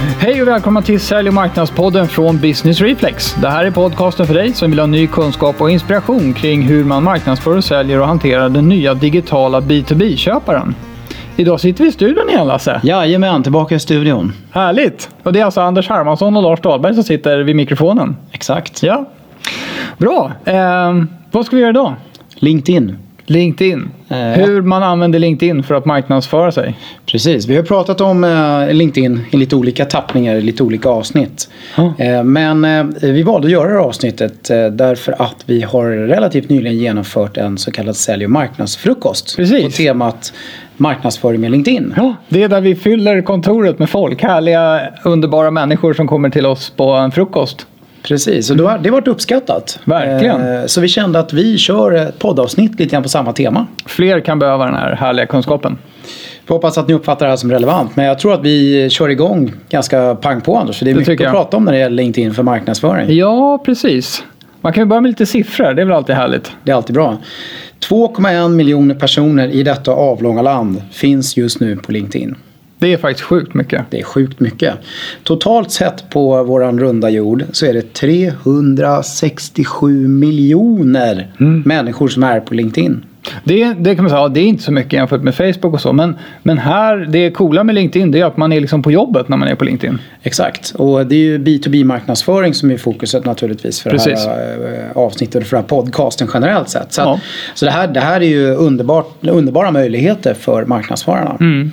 Hej och välkomna till Sälj och marknadspodden från Business Reflex. Det här är podcasten för dig som vill ha ny kunskap och inspiration kring hur man marknadsför och säljer och hanterar den nya digitala B2B-köparen. Idag sitter vi i studion igen Lasse. Jajamän, tillbaka i studion. Härligt! Och det är alltså Anders Hermansson och Lars Dahlberg som sitter vid mikrofonen. Exakt. Ja. Bra! Eh, vad ska vi göra idag? LinkedIn. LinkedIn. Eh, Hur man använder LinkedIn för att marknadsföra sig. Precis, vi har pratat om eh, LinkedIn i lite olika tappningar, i lite olika avsnitt. Eh, men vi valde att göra det här avsnittet därför att vi har relativt nyligen genomfört en så kallad sälj och marknadsfrukost. Precis. På temat marknadsföring med LinkedIn. Ja, det är där vi fyller kontoret med folk. Härliga, underbara människor som kommer till oss på en frukost. Precis, och då har, det varit uppskattat. Verkligen. Eh, Så vi kände att vi kör ett poddavsnitt lite grann på samma tema. Fler kan behöva den här härliga kunskapen. Vi hoppas att ni uppfattar det här som relevant. Men jag tror att vi kör igång ganska pang på Anders. För det är Det mycket att prata om när det gäller LinkedIn för marknadsföring. Ja, precis. Man kan ju börja med lite siffror. Det är väl alltid härligt. Det är alltid bra. 2,1 miljoner personer i detta avlånga land finns just nu på LinkedIn. Det är faktiskt sjukt mycket. Det är sjukt mycket. Totalt sett på våran runda jord så är det 367 miljoner Mm. människor som är på LinkedIn. Det, det kan man säga, ja, det är inte så mycket jämfört med Facebook och så. Men, men här, det coola med LinkedIn det är att man är liksom på jobbet när man är på LinkedIn. Exakt. Och det är ju B2B-marknadsföring som är fokuset naturligtvis för Precis. det här eh, avsnittet och för den här podcasten generellt sett. Så, att, Ja. så det, här, det här är ju underbart, underbara möjligheter för marknadsförarna. Mm.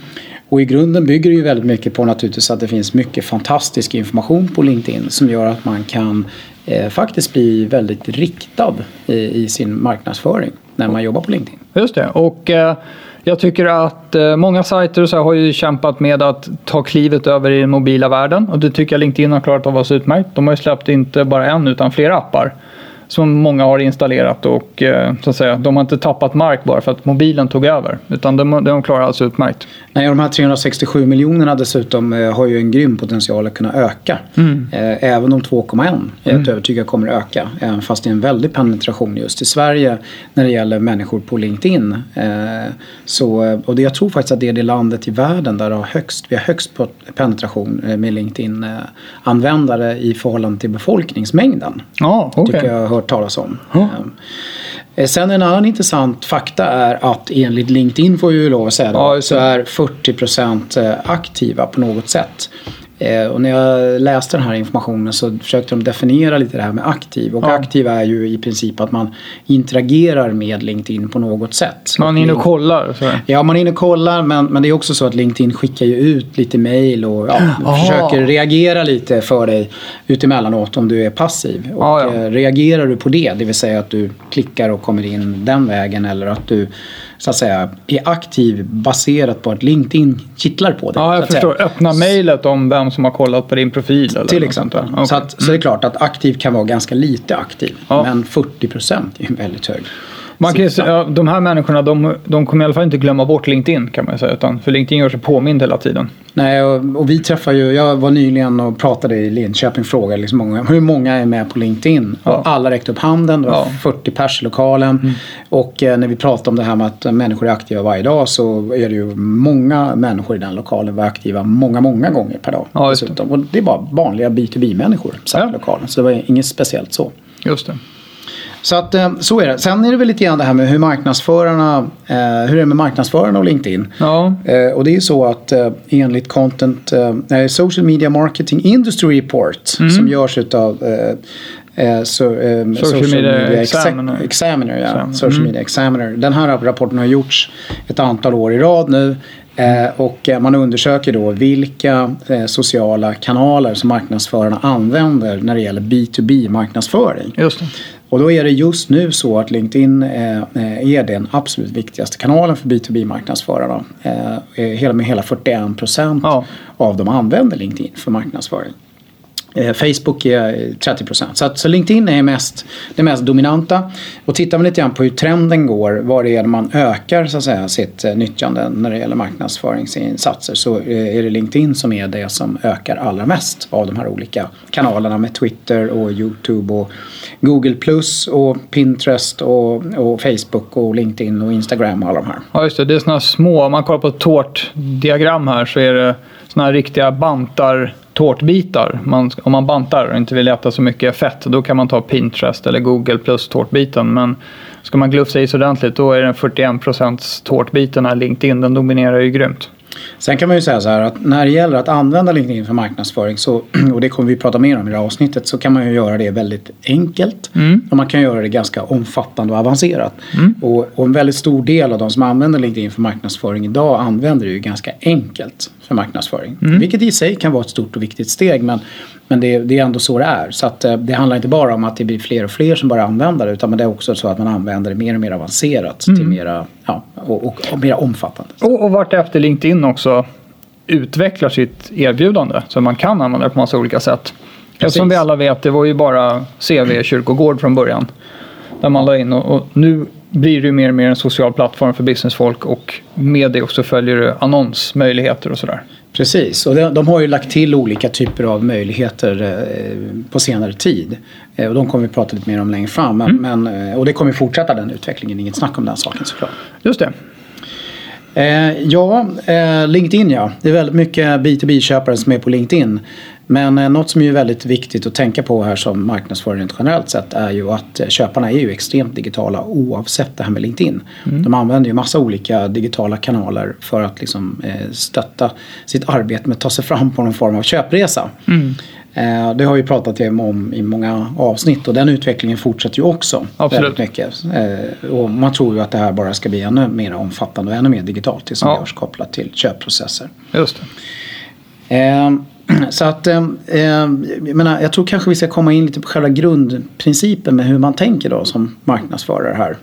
Och i grunden bygger det ju väldigt mycket på naturligtvis att det finns mycket fantastisk information på LinkedIn som gör att man kan eh, faktiskt bli väldigt riktad i, i sin marknadsföring när man jobbar på LinkedIn. Just det. Och eh, jag tycker att eh, många sajter och så här har ju kämpat med att ta klivet över i den mobila världen. Och det tycker jag LinkedIn har klarat av alldeles utmärkt. De har ju släppt inte bara en utan flera appar. Som många har installerat och eh, så att säga, de har inte tappat mark bara för att mobilen tog över. Utan de, de klarar alltså utmärkt. Nej, de här 367 miljonerna dessutom eh, har ju en grym potential att kunna öka. Mm. Eh, även de 2,1 är jag övertygad kommer att öka. Även fast det är en väldig penetration just i Sverige när det gäller människor på LinkedIn. Så, och det, jag tror faktiskt att det är det landet i världen där har högst, vi har högst penetration med LinkedIn-användare i förhållande till befolkningsmängden. Ja. Tycker jag har hört talas om. Eh, Sen en annan intressant fakta är att enligt LinkedIn får jag ju lov att säga då, Ja, så är 40% aktiva på något sätt. Eh, Och när jag läste den här informationen så försökte de definiera lite det här med aktiv. Och Ja. aktiv är ju i princip att man interagerar med LinkedIn på något sätt. Man är inne och kollar. Så. Ja, man är inne och kollar men, men det är också så att LinkedIn skickar ju ut lite mail och ja, Aha. försöker reagera lite för dig utemellanåt om du är passiv. Och Ja, ja. eh, reagerar du på det, det vill säga att du klickar och kommer in den vägen eller att du så att säga är aktiv baserat på att LinkedIn kittlar på dig. Ja, jag att säga. förstår. Öppna mejlet om vem som har kollat på din profil. Eller Till exempel. där. Så, att, så det är klart att aktiv kan vara ganska lite aktiv. Ja. Men 40% är ju väldigt hög. Man kan säga- ja, de här människorna de, de kommer i alla fall inte glömma bort LinkedIn kan man säga. Utan, för LinkedIn gör sig påmind hela tiden. Nej, och, och vi träffar ju, jag var nyligen och pratade i Linköping och frågade liksom många, hur många är med på LinkedIn? Ja. Och alla räckte upp handen, det var Ja. Mm. 40 pers i lokalen. Och eh, när vi pratade om det här med att människor är aktiva varje dag så är det ju många människor i den lokalen var aktiva många, många gånger per dag. Ja, just det. dessutom. Och det är bara vanliga B2B-människor satt Ja. i lokalen. Så det var inget speciellt så. Just det. Så att eh, så är det. Sen är det väl lite grann det här med hur marknadsförarna, eh, hur är det med marknadsförarna och LinkedIn? Ja, Eh, och det är ju så att enligt Content Social Media Marketing Industry Report som görs utav eh, eh, so, eh, Media Exe- Examiner. Examiner ja. Examiner. Social Mm. Media Examiner. Den här rapporten har gjorts ett antal år i rad nu. Eh, och man undersöker då vilka sociala kanaler som marknadsförarna använder när det gäller B2B marknadsföring. just det. Och då är det just nu så att LinkedIn eh, eh, är den absolut viktigaste kanalen för B2B-marknadsförarna. Eh, hela, med hela 41 procent Ja. av dem använder LinkedIn för marknadsföring. Eh, Facebook är eh, 30 procent. Så, att, så LinkedIn är mest, det mest dominanta. Och tittar man lite grann på hur trenden går, var det är man ökar så att säga, sitt eh, nyttjande när det gäller marknadsföringsinsatser så är det LinkedIn som är det som ökar allra mest av de här olika kanalerna med Twitter och Youtube och Google Plus och Pinterest och, och Facebook och LinkedIn och Instagram och alla de här. Ja, just det. Det är sådana små, om man kollar på ett tårtdiagram här så är det sådana här riktiga bantar tårtbitar. Man, om man bantar och inte vill äta så mycket fett, då kan man ta Pinterest eller Google plus tårtbiten. Men ska man glufsa i sig ordentligt, då är den 41% tårtbiten här LinkedIn, den dominerar ju grymt. Sen kan man ju säga så här att när det gäller att använda LinkedIn för marknadsföring så, och det kommer vi prata mer om i det här avsnittet, så kan man ju göra det väldigt enkelt. Mm. Och man kan göra det ganska omfattande och avancerat. Mm. Och, och en väldigt stor del av de som använder LinkedIn för marknadsföring idag använder det ju ganska enkelt för marknadsföring. Mm. Vilket i sig kan vara ett stort och viktigt steg men, men det, det är ändå så det är. Så att, eh, det handlar inte bara om att det blir fler och fler som börjar använda det utan det är också så att man använder det mer och mer avancerat till Mm. mera, ja, och, och, och mer omfattande. Och, och vart efter LinkedIn också utvecklar sitt erbjudande. Så man kan använda det på massa olika sätt. Eftersom vi alla vet, det var ju bara CV kyrkogård från början. Där man la in och, och nu blir det ju mer och mer en social plattform för businessfolk och med det också följer det annonsmöjligheter och sådär. Precis, och de, de har ju lagt till olika typer av möjligheter eh, på senare tid. Eh, och de kommer vi prata lite mer om längre fram. Men, men, eh, och det kommer fortsätta den utvecklingen, inget snack om den saken såklart. Just det. Eh, ja, eh, LinkedIn ja. Det är väldigt mycket B2B-köpare som är på LinkedIn. Men eh, något som är väldigt viktigt att tänka på här som marknadsförare rent generellt sett är ju att eh, köparna är ju extremt digitala oavsett det här med LinkedIn. De använder ju massa olika digitala kanaler för att liksom eh, stötta sitt arbete med att ta sig fram på någon form av köpresa. Eh, Det har vi pratat om i många avsnitt och den utvecklingen fortsätter ju också. Absolut. Väldigt mycket. Eh, Och man tror ju att det här bara ska bli ännu mer omfattande och ännu mer digitalt det som Ja. görs kopplat till köpprocesser. Just det. Så att, eh, jag, menar, jag tror kanske vi ska komma in lite på själva grundprincipen med hur man tänker då som marknadsförare här.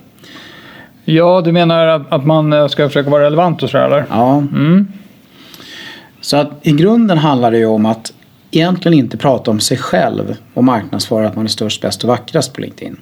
Ja, du menar att, att man eh, ska försöka vara relevant och sådär eller? Ja, Mm. Så att i grunden handlar det ju om att egentligen inte prata om sig själv och marknadsföra att man är störst, bäst och vackrast på LinkedIn.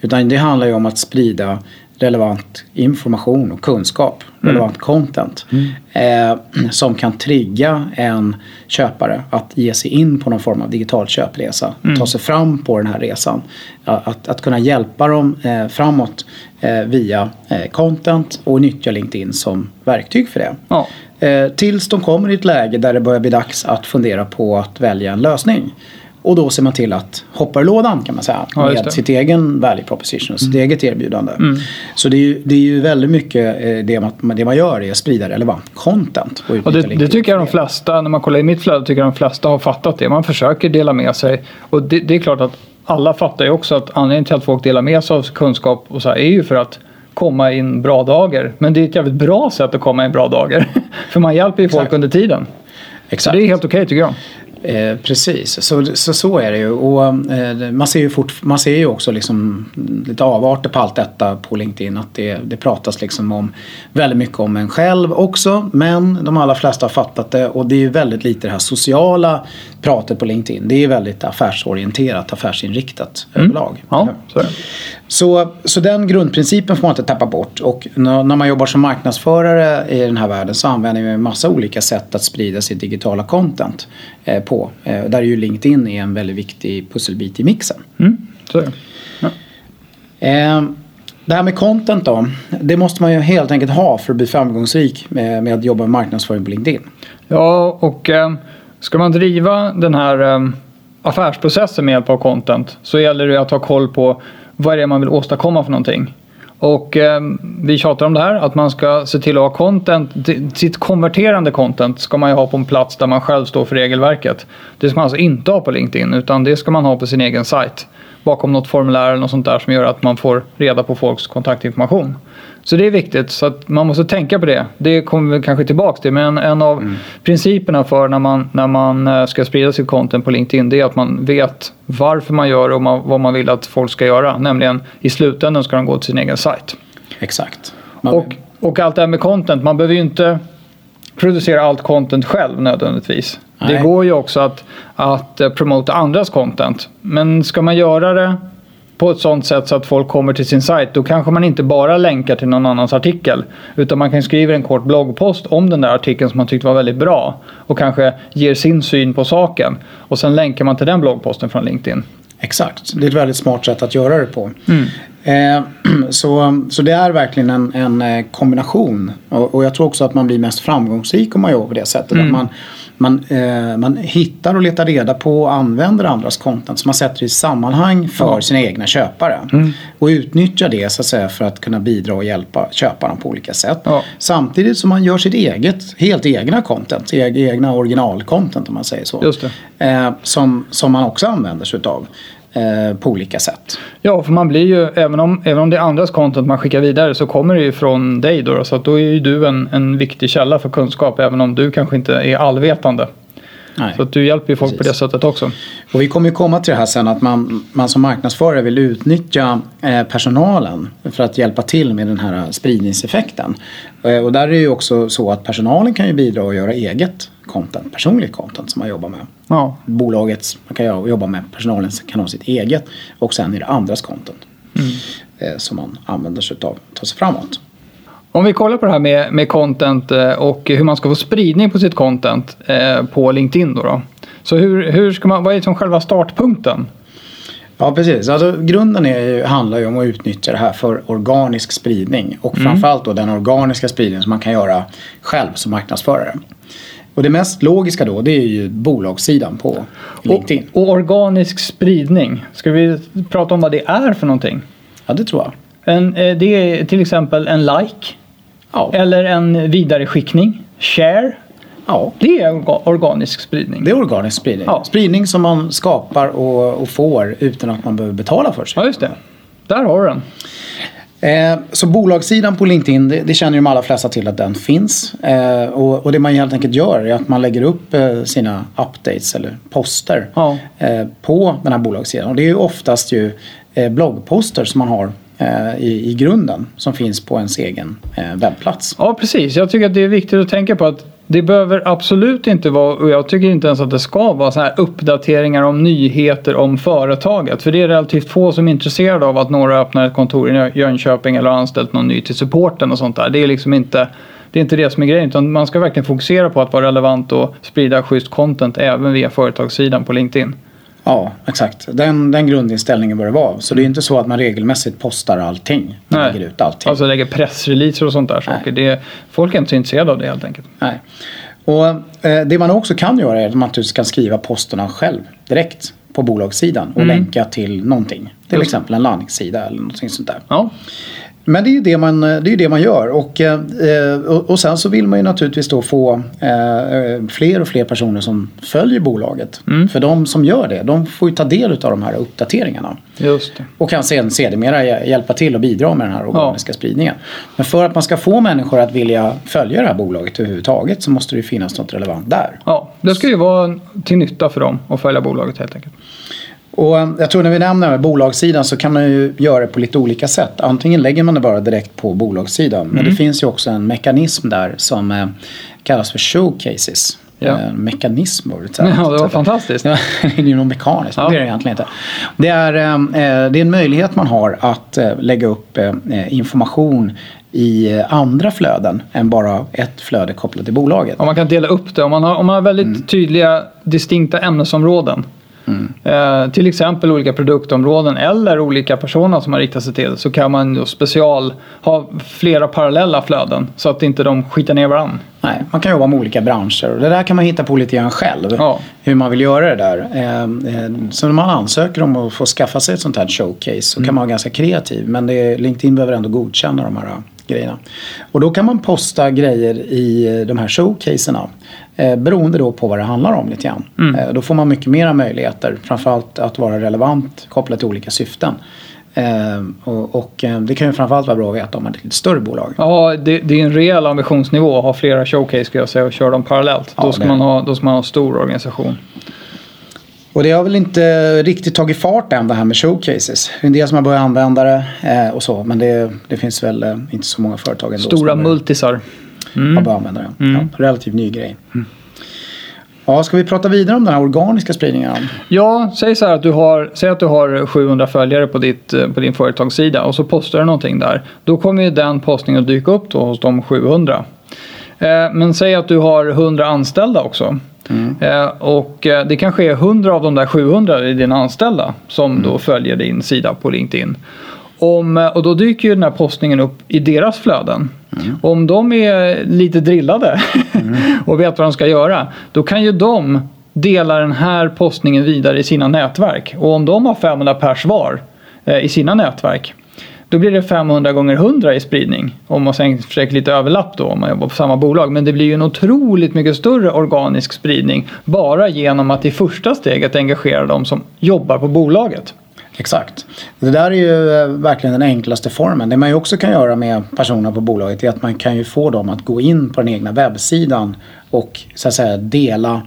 Utan det handlar ju om att sprida relevant information och kunskap, relevant content. Eh, som kan trigga en köpare att ge sig in på någon form av digital köpresa. Ta sig fram på den här resan. Att, att kunna hjälpa dem eh, framåt eh, via eh, content och nyttja LinkedIn som verktyg för det. Ja. Eh, tills de kommer i ett läge där det börjar bli dags att fundera på att välja en lösning. Och då ser man till att hoppa i lådan kan man säga. Ja, med sitt egen value proposition, sitt eget erbjudande. Så det är, ju, det är ju väldigt mycket eh, det man, det man gör är att sprida relevant content. Och, Och det, det tycker jag de flesta, när man kollar i mitt flöde, tycker jag de flesta har fattat det. Man försöker dela med sig. Och det, det är klart att alla fattar ju också att anledningen till att folk delar med sig av kunskap och så är ju för att komma in bra dagar. Men det är ett jävligt bra sätt att komma in bra dagar. för man hjälper ju folk Exakt. under tiden. Så Exakt. det är helt okej tycker jag. Eh, precis, så, så, så är det ju. Och, eh, man, ser ju fort, man ser ju också liksom lite avarter på allt detta på LinkedIn. Att det, det pratas liksom om väldigt mycket om en själv också. Men de allra flesta har fattat det och det är ju väldigt lite det här sociala pratet på LinkedIn. Det är väldigt affärsorienterat, affärsinriktat överlag. Ja, så. Så, så den grundprincipen får man inte tappa bort. Och när, man jobbar som marknadsförare i den här världen så använder vi en massa olika sätt att sprida sitt digitala content eh, på. Eh, där ju LinkedIn är en väldigt viktig pusselbit i mixen. Mm, så är det. Ja. Eh, det här med content då. Det måste man ju helt enkelt ha för att bli framgångsrik med, med att jobba med marknadsföring på LinkedIn. Ja, och ska man driva den här affärsprocessen med hjälp av content så gäller det att ha koll på vad är det man vill åstadkomma för någonting. Och eh, vi tjatar om det här, att man ska se till att ha content, sitt konverterande content ska man ju ha på en plats där man själv står för regelverket. Det ska man alltså inte ha på LinkedIn utan det ska man ha på sin egen sajt. Bakom något formulär eller något sånt där som gör att man får reda på folks kontaktinformation. Så det är viktigt, så att man måste tänka på det. Det kommer vi kanske tillbaka till, men en av principerna för när man, när man eh, ska sprida sitt content på LinkedIn det är att man vet varför man gör och man, vad man vill att folk ska göra. Nämligen i slutändan ska de gå till sin egen sajt. Exakt. Man, Och, och allt det här med content, man behöver ju inte producera allt content själv nödvändigtvis. Det Nej. går ju också att, att eh, promota andras content. Men ska man göra det på ett sånt sätt så att folk kommer till sin sajt, då kanske man inte bara länkar till någon annans artikel. Utan man kan skriva en kort bloggpost om den där artikeln som man tyckte var väldigt bra. Och kanske ger sin syn på saken. Och sen länkar man till den bloggposten från LinkedIn. Exakt, det är ett väldigt smart sätt att göra det på. Mm. Eh, så, så det är verkligen en, en eh, kombination. Och, och jag tror också att man blir mest framgångsrik om man jobbar på det sättet. Mm. Att man, man, eh, man hittar och letar reda på och använder andras content. Så man sätter i sammanhang för Ja. sina egna köpare. Och utnyttjar det så att säga för att kunna bidra och hjälpa köparna på olika sätt. Ja. Samtidigt som man gör sitt eget, helt egna content. eg- Egna originalcontent om man säger så. Eh, som, som man också använder sig utav. Eh, på olika sätt. Ja, för man blir ju, även om, även om det är andras content man skickar vidare så kommer det ju från dig då. då så att då är ju du en, en viktig källa för kunskap även om du kanske inte är allvetande. Nej. Så att du hjälper ju folk på det Precis. sättet också. Och vi kommer ju komma till det här sen att man, man som marknadsförare vill utnyttja eh, personalen för att hjälpa till med den här spridningseffekten. Eh, och där är det ju också så att personalen kan ju bidra och göra eget content, personligt content som man jobbar med. Ja, Bolagets, man kan jobba med personalen kan ha sitt eget och sen är det andras content. Eh, som man använder sig av att ta sig framåt. Om vi kollar på det här med, med content eh, och hur man ska få spridning på sitt content eh, på LinkedIn då. då. Så hur, hur ska man, vad är som själva startpunkten? Ja precis, alltså, grunden är, handlar ju om att utnyttja det här för organisk spridning och framförallt då den organiska spridning som man kan göra själv som marknadsförare. Och det mest logiska då det är ju bolagssidan på LinkedIn. Och, och organisk spridning, ska vi prata om vad det är för någonting? Ja det tror jag. En, eh, det är till exempel en like Ja, eller en vidareskickning, share. ja. Det är orga- organisk spridning. det är organisk spridning. Ja. Spridning som man skapar och, och får utan att man behöver betala för sig. Ja, just det. Där har du den. Eh, så bolagssidan på LinkedIn, det, det känner ju de allra flesta till att den finns. Eh, och, och det man helt enkelt gör är att man lägger upp eh, sina updates eller poster Ja. eh, på den här bolagssidan. Och det är ju oftast ju eh, bloggposter som man har Eh, i, i grunden som finns på ens egen eh, webbplats. Ja, precis. Jag tycker att det är viktigt att tänka på att det behöver absolut inte vara, och jag tycker inte ens att det ska vara så här uppdateringar om nyheter om företaget. För det är relativt få som är intresserade av att några öppnar ett kontor i Jönköping eller har anställt någon ny till supporten och sånt där. Det är liksom inte det är inte det som är grejen utan man ska verkligen fokusera på att vara relevant och sprida schysst content även via företagssidan på LinkedIn. Ja, exakt. Den, den grundinställningen bör det vara. Så det är inte så att man regelmässigt postar allting. Man Nej. lägger ut allting. Alltså lägger pressreleaser och sånt där saker. Det, folk är inte så intresserade av det helt enkelt. Nej. Och eh, det man också kan göra är att man naturligtvis kan skriva posterna själv direkt på bolagssidan och länka till någonting. Till exempel en landningssida eller någonting sånt där. Ja, Men det är ju det man, det är det man gör. Och, eh, och, och sen så vill man ju naturligtvis då få eh, fler och fler personer som följer bolaget. För de som gör det, de får ju ta del av de här uppdateringarna. just det. Och kan sen sedermera hjä- hjälpa till och bidra med den här organiska spridningen. Men för att man ska få människor att vilja följa det här bolaget överhuvudtaget så måste det ju finnas något relevant där. Ja, det ska ju vara till nytta för dem att följa bolaget helt enkelt. Och eh, jag tror när vi nämner bolagssidan så kan man ju göra det på lite olika sätt. Antingen lägger man det bara direkt på bolagssidan. Men det finns ju också en mekanism där som eh, kallas för showcases. Ja. Eh, mekanism var det. Ja, det var fantastiskt. Det är ju något mekaniskt, Ja. det är det egentligen inte. Det är, det är en möjlighet man har att lägga upp information i andra flöden än bara ett flöde kopplat till bolaget. Om man kan dela upp det. Om man har, om man har väldigt Mm. tydliga distinkta ämnesområden. Eh, till exempel olika produktområden eller olika personer som man riktar sig till. Så kan man special ha flera parallella flöden. Så att inte de skitar ner varandra. Nej, man kan jobba med olika branscher och det där kan man hitta på lite grann själv. Ja. Hur man vill göra det där. Eh, eh, Så när man ansöker om att få skaffa sig ett sånt här showcase så Mm. kan man vara ganska kreativ. Men det är, LinkedIn behöver ändå godkänna de här eh, grejerna. Och då kan man posta grejer i eh, de här showcaserna. Eh, beroende då på vad det handlar om lite grann. Mm. Eh, då får man mycket mera möjligheter. Framförallt att vara relevant kopplat till olika syften. Eh, och och eh, det kan ju framförallt vara bra att veta om man är ett lite större bolag. Ja, det, det är en rejäl ambitionsnivå att ha flera showcase ska jag säga och köra dem parallellt. Ja, då, ska det är man ha, då ska man ha en stor organisation. Och det har väl inte riktigt tagit fart än det här med showcases. Det är en del som har börjat använda det och så. Men det, det finns väl inte så många företag ändå Stora som har multisar. har börjat använda det. Ja, relativt ny grej. Ja, ska vi prata vidare om den här organiska spridningen? Ja, säg så här att du har, säg att du har 700 följare på, ditt, eh, på din företagssida och så postar du någonting där. Då kommer ju den postningen att dyka upp då hos de 700. Eh, men säg att du har 100 anställda också. Eh, och det kanske är 100 av de där 700 i dina anställda som då följer din sida på LinkedIn. Om, och då dyker ju den här postningen upp i deras flöden. Mm. Om de är lite drillade mm. och vet vad de ska göra, då kan ju de dela den här postningen vidare i sina nätverk. Och om de har 500 pers var eh, i sina nätverk, då blir det 500 gånger 100 i spridning. Om man sen försöker lite överlapp då om man jobbar på samma bolag. Men det blir ju en otroligt mycket större organisk spridning bara genom att i första steget engagera de som jobbar på bolaget. Exakt. Det där är ju eh, verkligen den enklaste formen. Det man ju också kan göra med personer på bolaget är att man kan ju få dem att gå in på den egna webbsidan och så att säga dela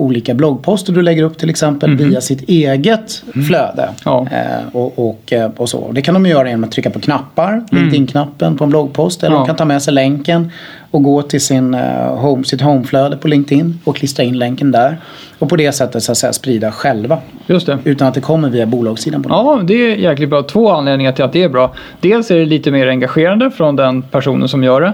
olika bloggposter du lägger upp till exempel mm. via sitt eget mm. flöde. Ja. Eh, och, och, eh, och, så. Det kan de göra genom att trycka på knappar, mm. LinkedIn-knappen på en bloggpost. Eller ja. de kan ta med sig länken och gå till sin, uh, home, sitt homeflöde på LinkedIn och klistra in länken där. Och på det sättet så att säga, sprida själva. Just det. Utan att det kommer via bolagssidan. På ja, det är jäkligt bra. Två anledningar till att det är bra. Dels är det lite mer engagerande från den personen som gör det.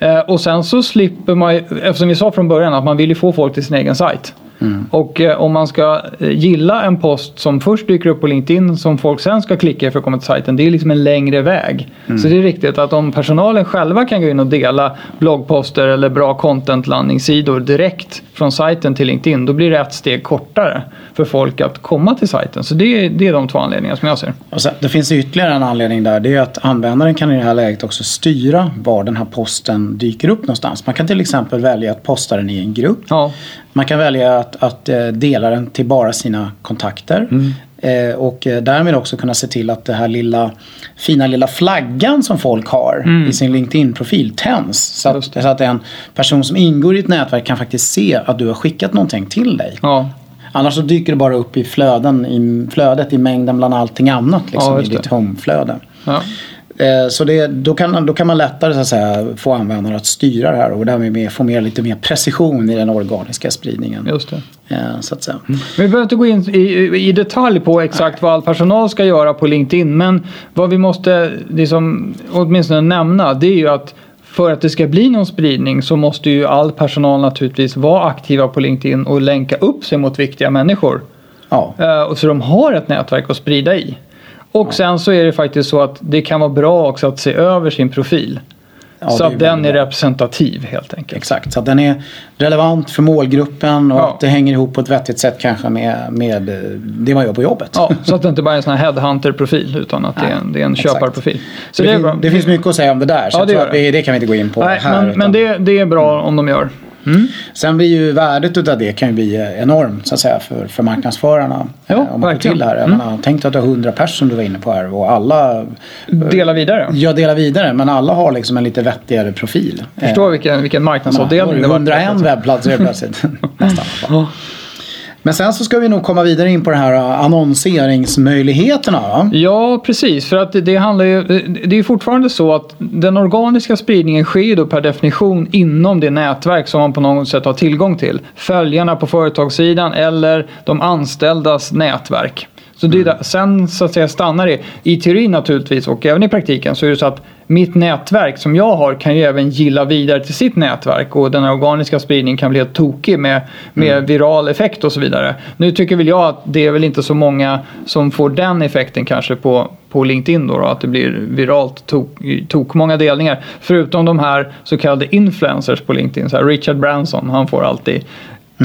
Eh, och sen så slipper man eftersom vi sa från början att man vill ju få folk till sin egen sajt. Mm. Och eh, om man ska eh, gilla en post som först dyker upp på LinkedIn som folk sen ska klicka för att komma till sajten. Det är liksom en längre väg. Mm. Så det är riktigt att om personalen själva kan gå in och dela bloggposter eller bra content-landningssidor direkt från sajten till LinkedIn. Då blir det ett steg kortare för folk att komma till sajten. Så det är, det är de två anledningarna som jag ser. Och sen, det finns ytterligare en anledning där. Det är att användaren kan i det här läget också styra var den här posten dyker upp någonstans. Man kan till exempel välja att posta den i en grupp. Ja. Man kan välja att, att eh, dela den till bara sina kontakter. Mm. Eh, och eh, därmed också kunna se till att det här lilla fina lilla flaggan som folk har mm. i sin LinkedIn-profil tänds. Så att, så att en person som ingår i ett nätverk kan faktiskt se att du har skickat någonting till dig. Ja. Annars så dyker det bara upp i flöden, i flödet i mängden bland allting annat liksom, ja, i ditt homeflöde. Ja. Eh, så det, då, kan, då kan man lättare så att säga, få användare att styra det här och därmed få mer, lite mer precision i den organiska spridningen. Just det. Eh, så att säga. Mm. Vi behöver inte gå in i, i detalj på exakt Nej. vad all personal ska göra på LinkedIn men vad vi måste liksom, åtminstone nämna det är ju att för att det ska bli någon spridning så måste ju all personal naturligtvis vara aktiva på LinkedIn och länka upp sig mot viktiga människor. Ja. Uh, så de har ett nätverk att sprida i. Och ja. sen så är det faktiskt så att det kan vara bra också att se över sin profil. Ja, så att den är representativ helt enkelt. Exakt, så att den är relevant för målgruppen och ja. att det hänger ihop på ett vettigt sätt kanske med, med det man gör på jobbet. Ja, så att det inte bara är en sån här headhunter-profil utan att Nej, det är en, det är en köparprofil. Så det, det, är bra. det finns mycket att säga om det där så ja, det, vi, det kan vi inte gå in på Nej, här. Men, utan... men det, det är bra om de gör. Mm. Sen blir ju värdet utav det kan ju bli enormt så att säga för, för marknadsförarna. Ja, eh, om man till här. Mm. Menar, tänk att du har 100 personer som du var inne på här och alla Delar vidare. Ja, delar vidare. Men alla har liksom en lite vettigare profil. Förstår vilken, vilken marknadsavdelning det var. 101 webbplatser plötsligt. Nästan. Men sen så ska vi nog komma vidare in på de här äh, annonseringsmöjligheterna. Va? Ja, precis. För att det, handlar ju, det är fortfarande så att den organiska spridningen sker ju då per definition inom det nätverk som man på något sätt har tillgång till. Följarna på företagssidan eller de anställdas nätverk. Så det mm. sen så att säga stannar det. I teorin naturligtvis och även i praktiken så är det så att mitt nätverk som jag har kan ju även gilla vidare till sitt nätverk och den organiska spridningen kan bli helt tokig med, med mm. viral effekt och så vidare. Nu tycker väl jag att det är väl inte så många som får den effekten kanske på, på LinkedIn då, då att det blir viralt tok, tok många delningar. Förutom de här så kallade influencers på LinkedIn. Så här Richard Branson, han får alltid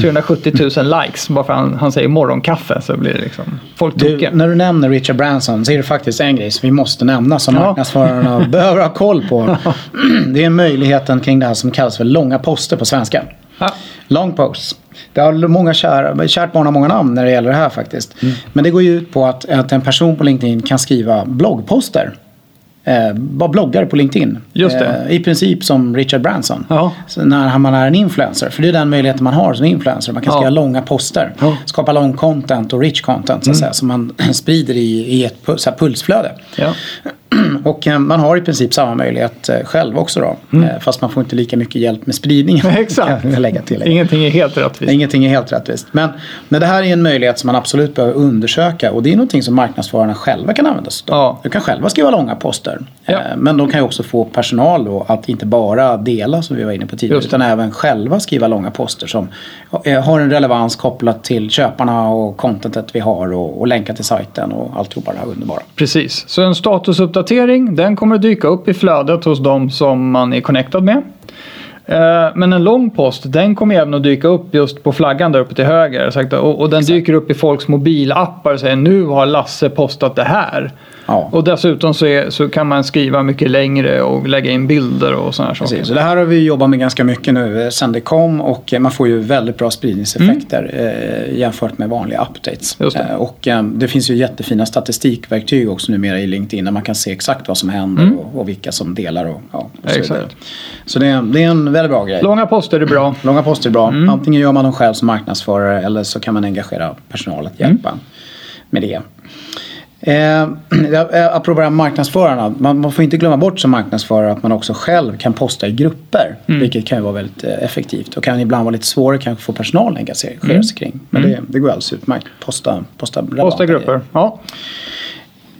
370 000 likes bara för att han, han säger morgonkaffe så blir det liksom folk du, När du nämner Richard Branson så är det faktiskt en grej som vi måste nämna som ja. marknadsförarna behöver ha koll på. Det är möjligheten kring det här som kallas för långa poster på svenska. Ja. Long posts. Det har många kär, kärt barn har många namn när det gäller det här faktiskt. Mm. Men det går ju ut på att, att en person på LinkedIn kan skriva bloggposter eh, var bloggare på LinkedIn. Just det. Eh, I princip som Richard Branson. Ja. när man är en influencer. För det är den möjligheten man har som influencer. Man kan skriva ja. långa poster. Ja. Skapa lång content och rich content så att mm. säga, som man sprider i, i ett så här, pulsflöde. och eh, man har i princip samma möjlighet eh, själv också då. Eh, Fast man får inte lika mycket hjälp med spridningen. Exakt. lägga till. Ingenting är helt rättvist. Ingenting är helt rättvist. Men, men det här är en möjlighet som man absolut behöver undersöka och det är någonting som marknadsförarna själva kan använda sig av. Ja. Du kan själva skriva långa poster. Ja. Men de kan ju också få personal då att inte bara dela som vi var inne på tidigare utan även själva skriva långa poster som har en relevans kopplat till köparna och contentet vi har och, och länkar till sajten och alltihopa det här underbara. Precis. Så en statusuppdatering den kommer att dyka upp i flödet hos de som man är connectad med. Eh, Men en lång post den kommer även att dyka upp just på flaggan där uppe till höger. Och den dyker upp i folks mobilappar och säger nu har Lasse postat det här. Ja. Och dessutom så, är, så kan man skriva mycket längre och lägga in bilder och sådana saker. Precis, så det här har vi jobbat med ganska mycket nu eh, sen det kom och eh, man får ju väldigt bra spridningseffekter eh, jämfört med vanliga updates. Det. Och det finns ju jättefina statistikverktyg också numera i LinkedIn där man kan se exakt vad som händer och, och vilka som delar och, ja, och så vidare. Så det är, det är en väldigt bra grej. Långa poster är bra. Långa poster är bra. Antingen gör man dem själv som marknadsförare eller så kan man engagera personal att hjälpa med det. Eh, eh, apropå det här marknadsförarna. Man, man får inte glömma bort som marknadsförare att man också själv kan posta i grupper. Vilket kan vara väldigt eh, effektivt och kan ibland vara lite svårare kanske få personalen engagera sig kring. Men det, det går alldeles utmärkt. Posta, posta, Posta grupper. Ja.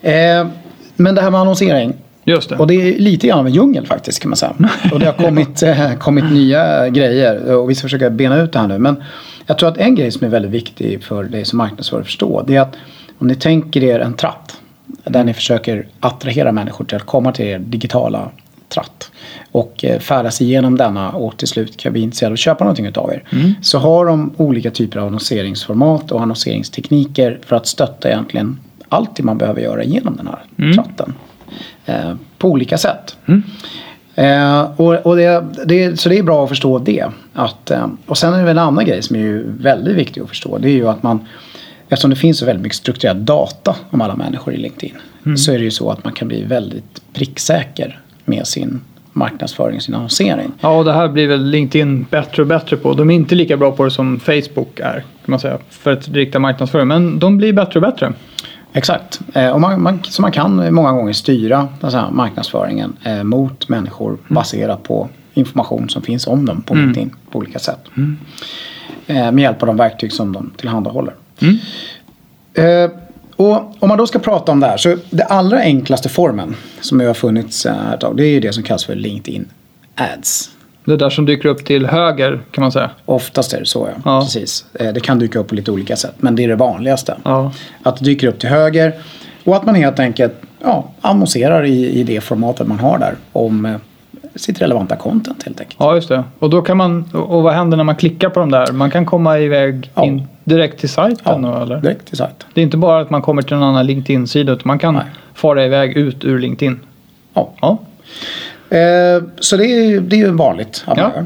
Eh, men det här med annonsering. just det. Och det är lite grann av en djungel faktiskt kan man säga. Och det har kommit, eh, kommit nya grejer och vi ska försöka bena ut det här nu. Men jag tror att en grej som är väldigt viktig för dig som marknadsförare att förstå. Det är att om ni tänker er en tratt. Där ni försöker attrahera människor till att komma till er digitala tratt. Och eh, färdas igenom denna och till slut kan bli intresserade av att köpa någonting utav er. Så har de olika typer av annonseringsformat och annonseringstekniker för att stötta egentligen allt det man behöver göra genom den här tratten. Eh, på olika sätt. Eh, och, och det, det, så det är bra att förstå det. Att, eh, och sen är det en annan grej som är ju väldigt viktig att förstå. Det är ju att man Eftersom det finns så väldigt mycket strukturerad data om alla människor i LinkedIn. Så är det ju så att man kan bli väldigt pricksäker med sin marknadsföring, sin annonsering. Ja, och det här blir väl LinkedIn bättre och bättre på. De är inte lika bra på det som Facebook är, kan man säga, för att rikta marknadsföring. Men de blir bättre och bättre. Exakt. Eh, och man, man, så man kan många gånger styra alltså, marknadsföringen eh, mot människor baserat på information som finns om dem på LinkedIn på olika sätt. Eh, med hjälp av de verktyg som de tillhandahåller. Eh, och om man då ska prata om det här så det allra enklaste formen som har funnits eh, ett tag det är ju det som kallas för LinkedIn Ads. Det där som dyker upp till höger, kan man säga. Oftast är det så ja. Ja. Precis. Eh, Det kan dyka upp på lite olika sätt men det är det vanligaste. Ja. Att det dyker upp till höger och att man helt enkelt ja, annonserar i, i det formatet man har där om eh, sitt relevanta content helt enkelt. Ja, just det. Och då kan man, och vad händer när man klickar på de där? Man kan komma iväg Ja. in direkt till sajten då, eller? direkt till sajten. Det är inte bara att man kommer till en annan LinkedIn-sida utan man kan Nej. fara iväg ut ur LinkedIn. Ja. Ja, Eh, så det är, det är ju vanligt Ja. gör.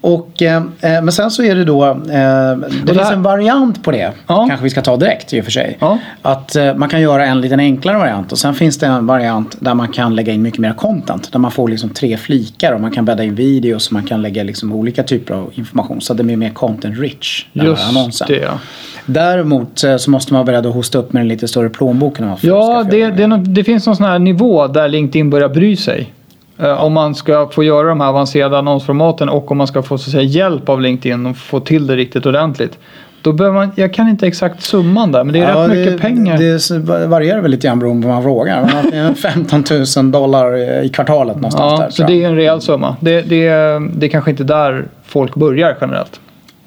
Och, eh, men sen så är det då, eh, det, det finns en variant på det. Ja. Kanske vi ska ta direkt i och för sig. Ja. Att eh, man kan göra en liten enklare variant och sen finns det en variant där man kan lägga in mycket mer content. Där man får liksom tre flikar och man kan bädda in videos och man kan lägga liksom olika typer av information. Så det blir mer content rich. den här just annonsen. det. Ja, Däremot eh, så måste man vara beredd att hosta upp med en lite större plånbok. än vad folk ja det, det, det finns någon sån här nivå där LinkedIn börjar bry sig. Eh, Om man ska få göra de här avancerade annonsformaten och om man ska få så att säga, hjälp av LinkedIn och få till det riktigt ordentligt. Då behöver man, jag kan inte exakt summan där men det är rätt mycket det, pengar. Det varierar väl lite grann beroende på vad man frågar. Men att det är 15 000 dollar i kvartalet någonstans ja, där. så det är en rejäl summa. Det, det, det är kanske inte där folk börjar generellt.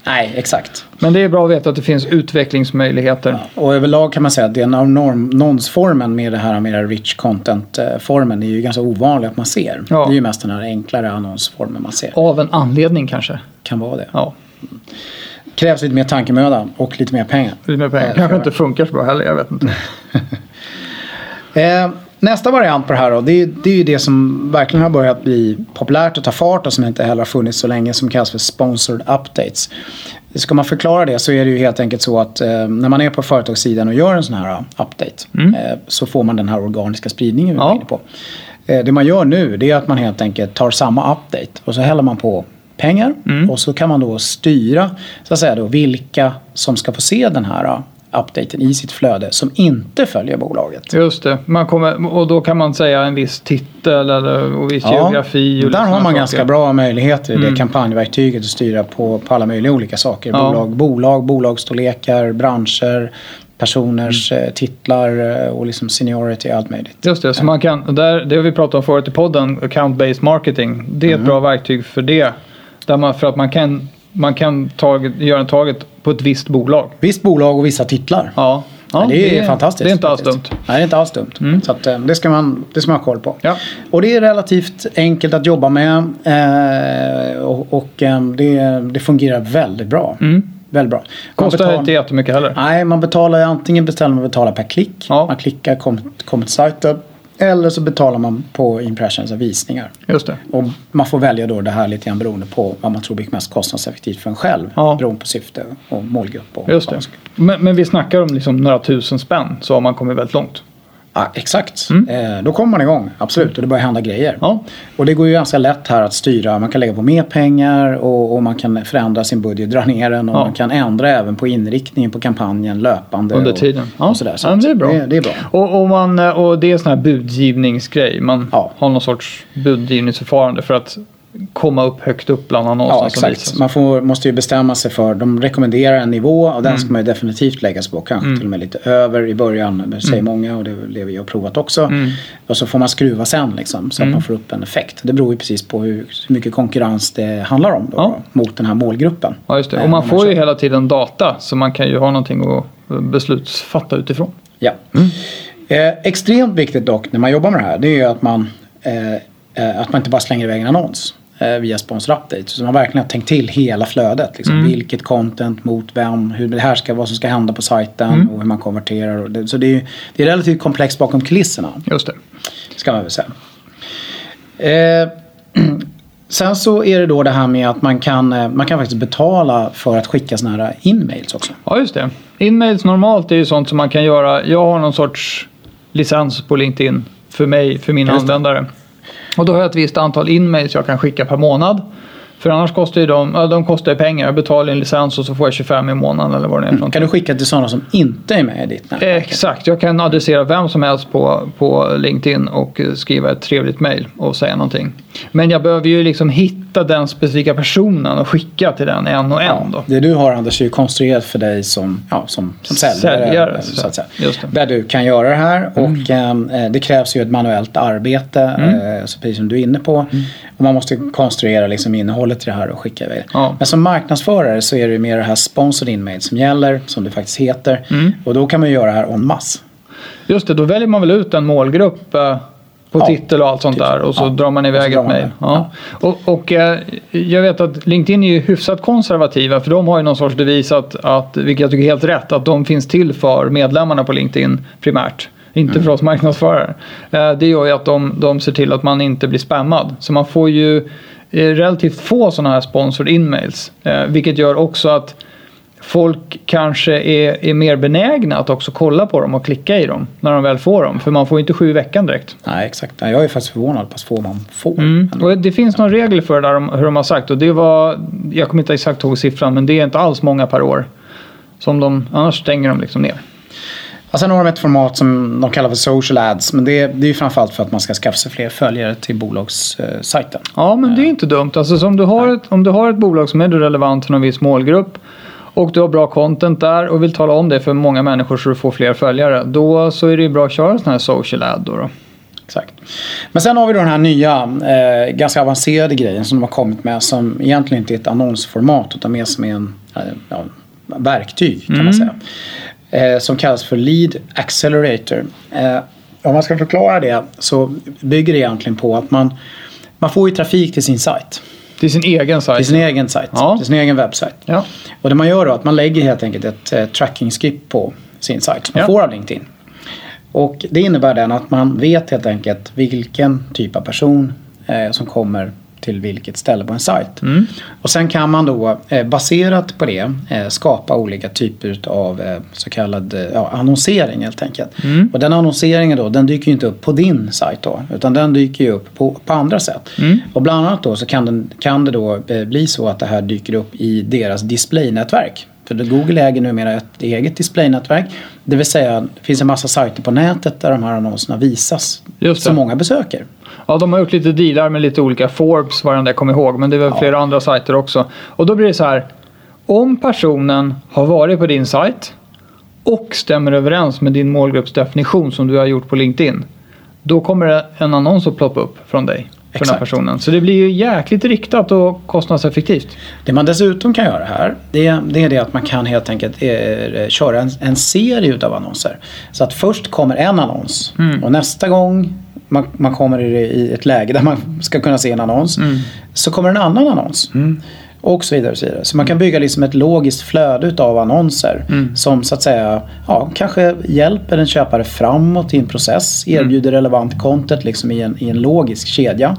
Nej, exakt. Men det är bra att veta att det finns utvecklingsmöjligheter. Och överlag kan man säga att den annonsformen med det här med rich content-formen är ju ganska ovanlig att man ser. Ja. Det är ju mest den här enklare annonsformen man ser. Av en anledning kanske. Kan vara det. Ja, Krävs lite mer tankemöda och lite mer pengar. lite mer pengar. Kanske inte funkar så bra heller, jag vet inte. Eh, nästa variant på det här då, det är, det är ju det som verkligen har börjat bli populärt och ta fart och som inte heller har funnits så länge som kallas för sponsored updates. Ska man förklara det så är det ju helt enkelt så att eh, när man är på företagssidan och gör en sån här uh, update eh, så får man den här organiska spridningen vi var Ja. inne på. Eh, det man gör nu det är att man helt enkelt tar samma update och så häller man på pengar och så kan man då styra så att säga då, vilka som ska få se den här updaten i sitt flöde som inte följer bolaget. Just det. Man kommer, och då kan man säga en viss titel eller och viss geografi. Och där har man saker. ganska bra möjligheter i Mm. det kampanjverktyget att styra på, på alla möjliga olika saker. Ja. Bolag, bolag, bolagsstorlekar, branscher, personers Mm. eh, titlar eh, och liksom seniority, allt möjligt. Just det, så man kan, där, det har vi pratat om förut i podden, account-based marketing. Det är ett Mm. bra verktyg för det. Där man, för att man kan, man kan taget, göra en taget på ett visst bolag. Visst bolag och vissa titlar. Ja, ja det, är fantastiskt. Det är inte alls dumt. Nej, det är inte alls dumt. Mm. Så att, eh, det, ska man, det ska man ha koll på. Ja. Och det är relativt enkelt att jobba med eh, och, och eh, det, det fungerar väldigt bra. Mm. Väldigt bra. Man Kostar betalar- inte jättemycket heller. Nej, man betalar antingen beställer man betalar per klick. Ja. Man klickar, kommer kom till sajten. Eller så betalar man på impressions och visningar. Just det. Och man får välja då det här lite grann beroende på vad man tror blir mest kostnadseffektivt för en själv. Ja. Beroende på syfte och målgrupp. Och Just det. Men, men vi snackar om liksom några tusen spänn så har man kommit väldigt långt. Ja, exakt. Mm. Eh, då kommer man igång, absolut. Och det börjar hända grejer. Ja, Och det går ju ganska lätt här att styra. Man kan lägga på mer pengar och, och man kan förändra sin budget, dra ner den och Ja. man kan ändra även på inriktningen på kampanjen löpande. under och, tiden. Ja, och sådär. Så det är bra. Det, det är bra. Och, och, man, och det är en sån här budgivningsgrej. Man Ja. har någon sorts budgivningsförfarande för att komma upp högt upp bland annonserna Ja, exakt. Man får, måste ju bestämma sig för, de rekommenderar en nivå och den Mm. ska man ju definitivt lägga sig på. Kanske till och med lite över i början, det säger många och det är det vi har provat också. Mm. Och så får man skruva sen liksom, så att man får upp en effekt. Det beror ju precis på hur, hur mycket konkurrens det handlar om då, Ja. mot den här målgruppen. Ja, just det. Eh, Och man får ju hela tiden data så man kan ju ha någonting att beslutsfatta utifrån. Ja. Mm. Eh, extremt viktigt dock när man jobbar med det här det är ju att man, eh, eh, att man inte bara slänger iväg en annons via sponsor update. Så man verkligen har tänkt till hela flödet. Liksom, Mm. Vilket content mot vem, hur det här ska, vad som ska hända på sajten Mm. och hur man konverterar. Det, så det är, det är relativt komplext bakom kulisserna. Just det. Ska man väl säga. Eh, sen så är det då det här med att man kan, eh, man kan faktiskt betala för att skicka sådana här in-mails också. Ja, just det. Inmails normalt är ju sånt som man kan göra. Jag har någon sorts licens på LinkedIn för mig, för mina användare. Och då har jag ett visst antal inmails jag kan skicka per månad. För annars kostar ju de, de kostar ju pengar. Jag betalar en licens och så får jag 25 i månaden eller vad det är någonting. Kan du skicka till sådana som inte är med i ditt nätverk? Exakt, jag kan adressera vem som helst på, på LinkedIn och skriva ett trevligt mail och säga någonting. Men jag behöver ju liksom hitta den specifika personen och skicka till den en och en då. Det du har Anders är ju konstruerat för dig som, ja, som, som säljare. Säljare, så att säga. Där du kan göra det här och eh, det krävs ju ett manuellt arbete. Eh, så precis som du är inne på. Och man måste konstruera liksom innehållet i det här och skicka iväg. Ja. Men som marknadsförare så är det ju mer det här sponsored in som gäller. Som det faktiskt heter. Och då kan man ju göra det här en masse. Just det, då väljer man väl ut en målgrupp eh, på Ja, titel och allt sånt typ. där och så Ja, drar man iväg ett mejl. Ja. Och, och eh, jag vet att LinkedIn är ju hyfsat konservativa för de har ju någon sorts devis att, att vilket jag tycker är helt rätt, att de finns till för medlemmarna på LinkedIn primärt. Inte Mm. för oss marknadsförare. Eh, Det gör ju att de, de ser till att man inte blir spammad. Så man får ju eh, relativt få sådana här sponsored in-mails. Eh, Vilket gör också att folk kanske är, är mer benägna att också kolla på dem och klicka i dem när de väl får dem. För man får ju inte sju i veckan direkt. Nej exakt. Jag är faktiskt förvånad på hur få man får. Mm. Och det finns någon regel för det där hur de har sagt och det var, jag kommer inte exakt ihåg siffran, men det är inte alls många per år. Som de, annars stänger de liksom ner. Och sen har de ett format som de kallar för social ads. Men det, det är ju framförallt för att man ska skaffa sig fler följare till bolagssajten. Ja, men det är inte dumt. Alltså, så om, du har ett, om du har ett bolag som är relevant för någon viss målgrupp och du har bra content där och vill tala om det för många människor så du får fler följare. Då så är det ju bra att köra sån här social ad då. då. Exakt. Men sen har vi då den här nya, eh, ganska avancerade grejen som de har kommit med som egentligen inte är ett annonsformat utan mer som är en eh, ja, verktyg kan man säga. Eh, som kallas för Lead Accelerator. Eh, om man ska förklara det så bygger det egentligen på att man, man får ju trafik till sin sajt. Till sin egen Till sajt. sin egen sajt. Ja. Till sin egen webbsajt. Ja. Och det man gör då är att man lägger helt enkelt ett eh, tracking-skip på sin sajt som man Ja. får av LinkedIn. Och det innebär den att man vet helt enkelt vilken typ av person eh, som kommer till vilket ställe på en sajt. Mm. Och sen kan man då eh, baserat på det eh, skapa olika typer av eh, så kallad ja, annonsering helt enkelt. Mm. Och den annonseringen då den dyker ju inte upp på din sajt då utan den dyker ju upp på, på andra sätt. Mm. Och bland annat då så kan, den, kan det då bli så att det här dyker upp i deras displaynätverk. För Google äger numera ett eget displaynätverk. Det vill säga det finns en massa sajter på nätet där de här annonserna visas. Som många besöker. Ja, de har gjort lite dealar med lite olika Forbes, vad den där kommer ihåg. Men det är väl Ja. flera andra sajter också. Och då blir det så här. Om personen har varit på din sajt och stämmer överens med din målgruppsdefinition som du har gjort på LinkedIn. Då kommer det en annons att ploppa upp från dig. För den här Exakt. personen. Så det blir ju jäkligt riktat och kostnadseffektivt. Det man dessutom kan göra här det, det är det att man kan helt enkelt eh, köra en, en serie utav annonser. Så att först kommer en annons och nästa gång man, man kommer i, i ett läge där man ska kunna se en annons så kommer en annan annons. Och så vidare och så vidare. Så man kan bygga liksom ett logiskt flöde utav annonser som så att säga ja, kanske hjälper en köpare framåt i en process, erbjuder relevant content liksom i en, i en logisk kedja.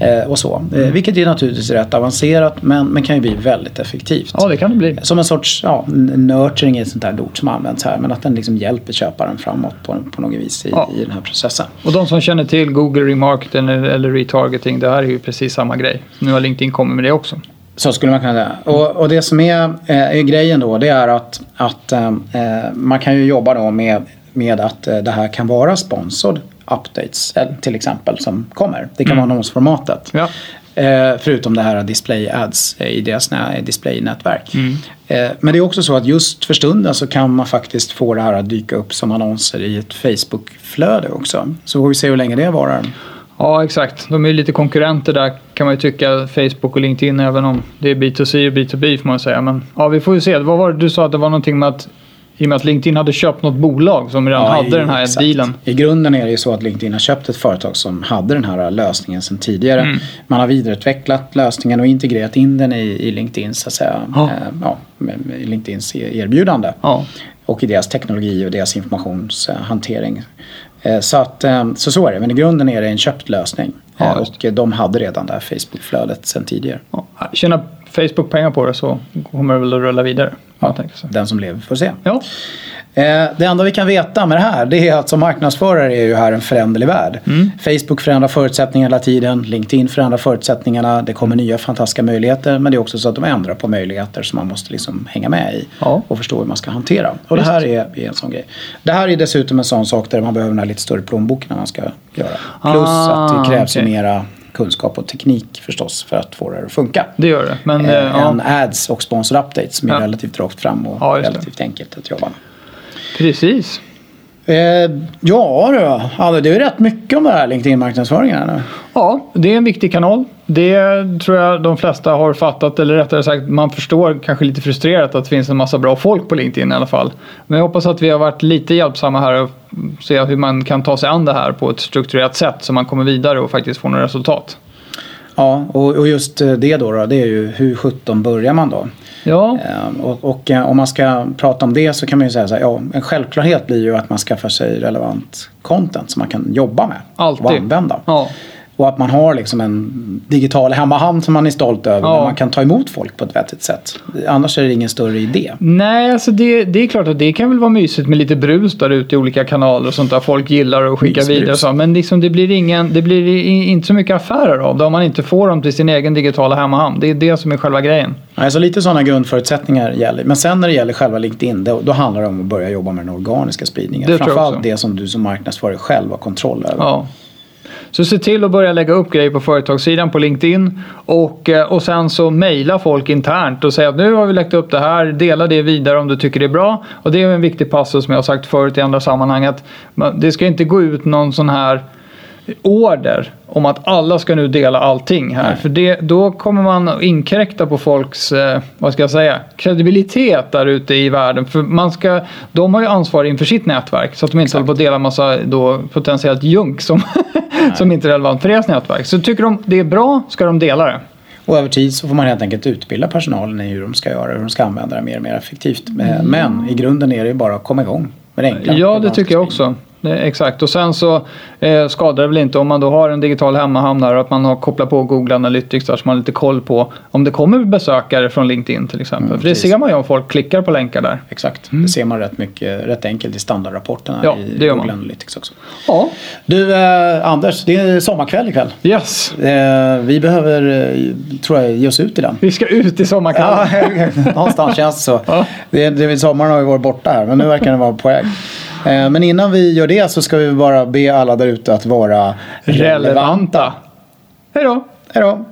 Eh, och så. Eh, vilket är naturligtvis rätt avancerat men, men kan ju bli väldigt effektivt. Ja, det kan det bli. Som en sorts, ja, nurturing är ett sånt där ord som används här. Men att den liksom hjälper köparen framåt på, på något vis i, Ja. i den här processen. Och de som känner till Google Remarketing eller retargeting, det här är ju precis samma grej. Nu har LinkedIn kommit med det också. Så skulle man kunna säga. Och, och det som är, eh, är grejen då det är att, att eh, eh, man kan ju jobba då med, med att eh, det här kan vara sponsord updates till exempel som kommer. Det kan vara annonsformatet. Ja. Eh, förutom det här display ads i deras nä- displaynätverk. Eh, men det är också så att just för stunden så kan man faktiskt få det här att dyka upp som annonser i ett Facebook-flöde också. Så får vi se hur länge det varar. Ja, exakt. De är ju lite konkurrenter där kan man ju tycka, Facebook och LinkedIn, även om det är B2C och B2B får man säga. Men ja, vi får ju se. Vad var det du sa att det var någonting med att i och med att LinkedIn hade köpt något bolag som redan hade i- den här exakt. dealen. I grunden är det ju så att LinkedIn har köpt ett företag som hade den här lösningen sedan tidigare. Mm. Man har vidareutvecklat lösningen och integrerat in den i, i LinkedIns, så att säga, Ja. eh, ja, LinkedIns e- erbjudande. Ja, Och i deras teknologi och deras informationshantering. Eh, Så, att, eh, så så är det, men i grunden är det en köpt lösning. Ja, och de hade redan det här Facebook-flödet sedan tidigare. ja. Tjänar Facebook pengar på det så kommer det väl att rulla vidare. Ja. Den som lever får se. Ja, Eh, Det enda vi kan veta med det här det är att som marknadsförare är ju här en föränderlig värld. Mm. Facebook förändrar förutsättningarna hela tiden. LinkedIn förändrar förutsättningarna. Det kommer nya fantastiska möjligheter. Men det är också så att de ändrar på möjligheter som man måste liksom hänga med i. Ja. Och förstå hur man ska hantera. Och det här är, är en sån grej. Det här är dessutom en sån sak där man behöver den här lite större plånboken när man ska göra. Plus Ah, att det krävs ju okej. mera kunskap och teknik förstås för att få det att funka. det gör det. Men Eh, ja, En ads och sponsor updates som är Ja. relativt rakt fram och Ja, just det. relativt enkelt att jobba med. precis. Eh, ja du, det är ju rätt mycket om det här LinkedIn-marknadsföringen. Ja, det är en viktig kanal. Det tror jag de flesta har fattat, eller rättare sagt man förstår kanske lite frustrerat att det finns en massa bra folk på LinkedIn i alla fall. Men jag hoppas att vi har varit lite hjälpsamma här och se hur man kan ta sig an det här på ett strukturerat sätt så man kommer vidare och faktiskt får några resultat. Ja, och, och just det då, då, det är ju hur 17 börjar man då? Ja, Eh, och och eh, om man ska prata om det så kan man ju säga så här, ja, en självklarhet blir ju att man skaffar sig relevant content som man kan jobba med Alltid. och använda. ja, Och att man har liksom en digital hemmahamn som man är stolt över Ja. där man kan ta emot folk på ett vettigt sätt. Annars är det ingen större idé. Nej, alltså det, det är klart att det kan väl vara mysigt med lite brus där ute i olika kanaler och sånt där folk gillar och skickar Mysbrus. vidare och så. Men liksom det blir, ingen, det blir inte så mycket affärer av det om man inte får dem till sin egen digitala hemmahamn. Det är det som är själva grejen. Alltså lite sådana grundförutsättningar gäller. Men sen när det gäller själva LinkedIn då, då handlar det om att börja jobba med den organiska spridningen. Det Framförallt det som du som marknadsförare själv har kontroll över. Ja. Så se till att börja lägga upp grejer på företagssidan på LinkedIn och, eh, och sen så mejla folk internt och säga att nu har vi lagt upp det här, dela det vidare om du tycker det är bra. Och det är en viktig passus som jag har sagt förut i andra sammanhang att det ska inte gå ut någon sån här order om att alla ska nu dela allting här. Nej. För det, då kommer man att inkräkta på folks, eh, vad ska jag säga, kredibilitet där ute i världen. För man ska, de har ju ansvar inför sitt nätverk så att de inte håller på att dela massa då potentiellt junk som, som inte är relevant för deras nätverk. Så tycker de det är bra ska de dela det. Och över tid så får man helt enkelt utbilda personalen i hur de ska göra, hur de ska använda det mer och mer effektivt. Eh, Men i grunden är det ju bara att komma igång med det enkla. Ja, det tycker jag också. Exakt. Och sen så eh, skadar det väl inte om man då har en digital hemmahamn här och att man har kopplat på Google Analytics där så man har lite koll på om det kommer besökare från LinkedIn till exempel. Mm, För det ser man ju om folk klickar på länkar där. Exakt. Det ser man rätt mycket, rätt enkelt i standardrapporterna Ja, i Google man. Analytics också. Ja. Du eh, Anders, det är sommarkväll ikväll. Yes. Eh, vi behöver, eh, tror jag, ge oss ut i den. Vi ska ut i sommarkvällen. Ja, någonstans känns det så. Ja. Det, det, sommaren har ju varit borta här men nu verkar den vara på väg. Eh, Men innan vi gör det så ska vi bara be alla där ute att vara relevanta. Relevanta. Hej då. Hej då!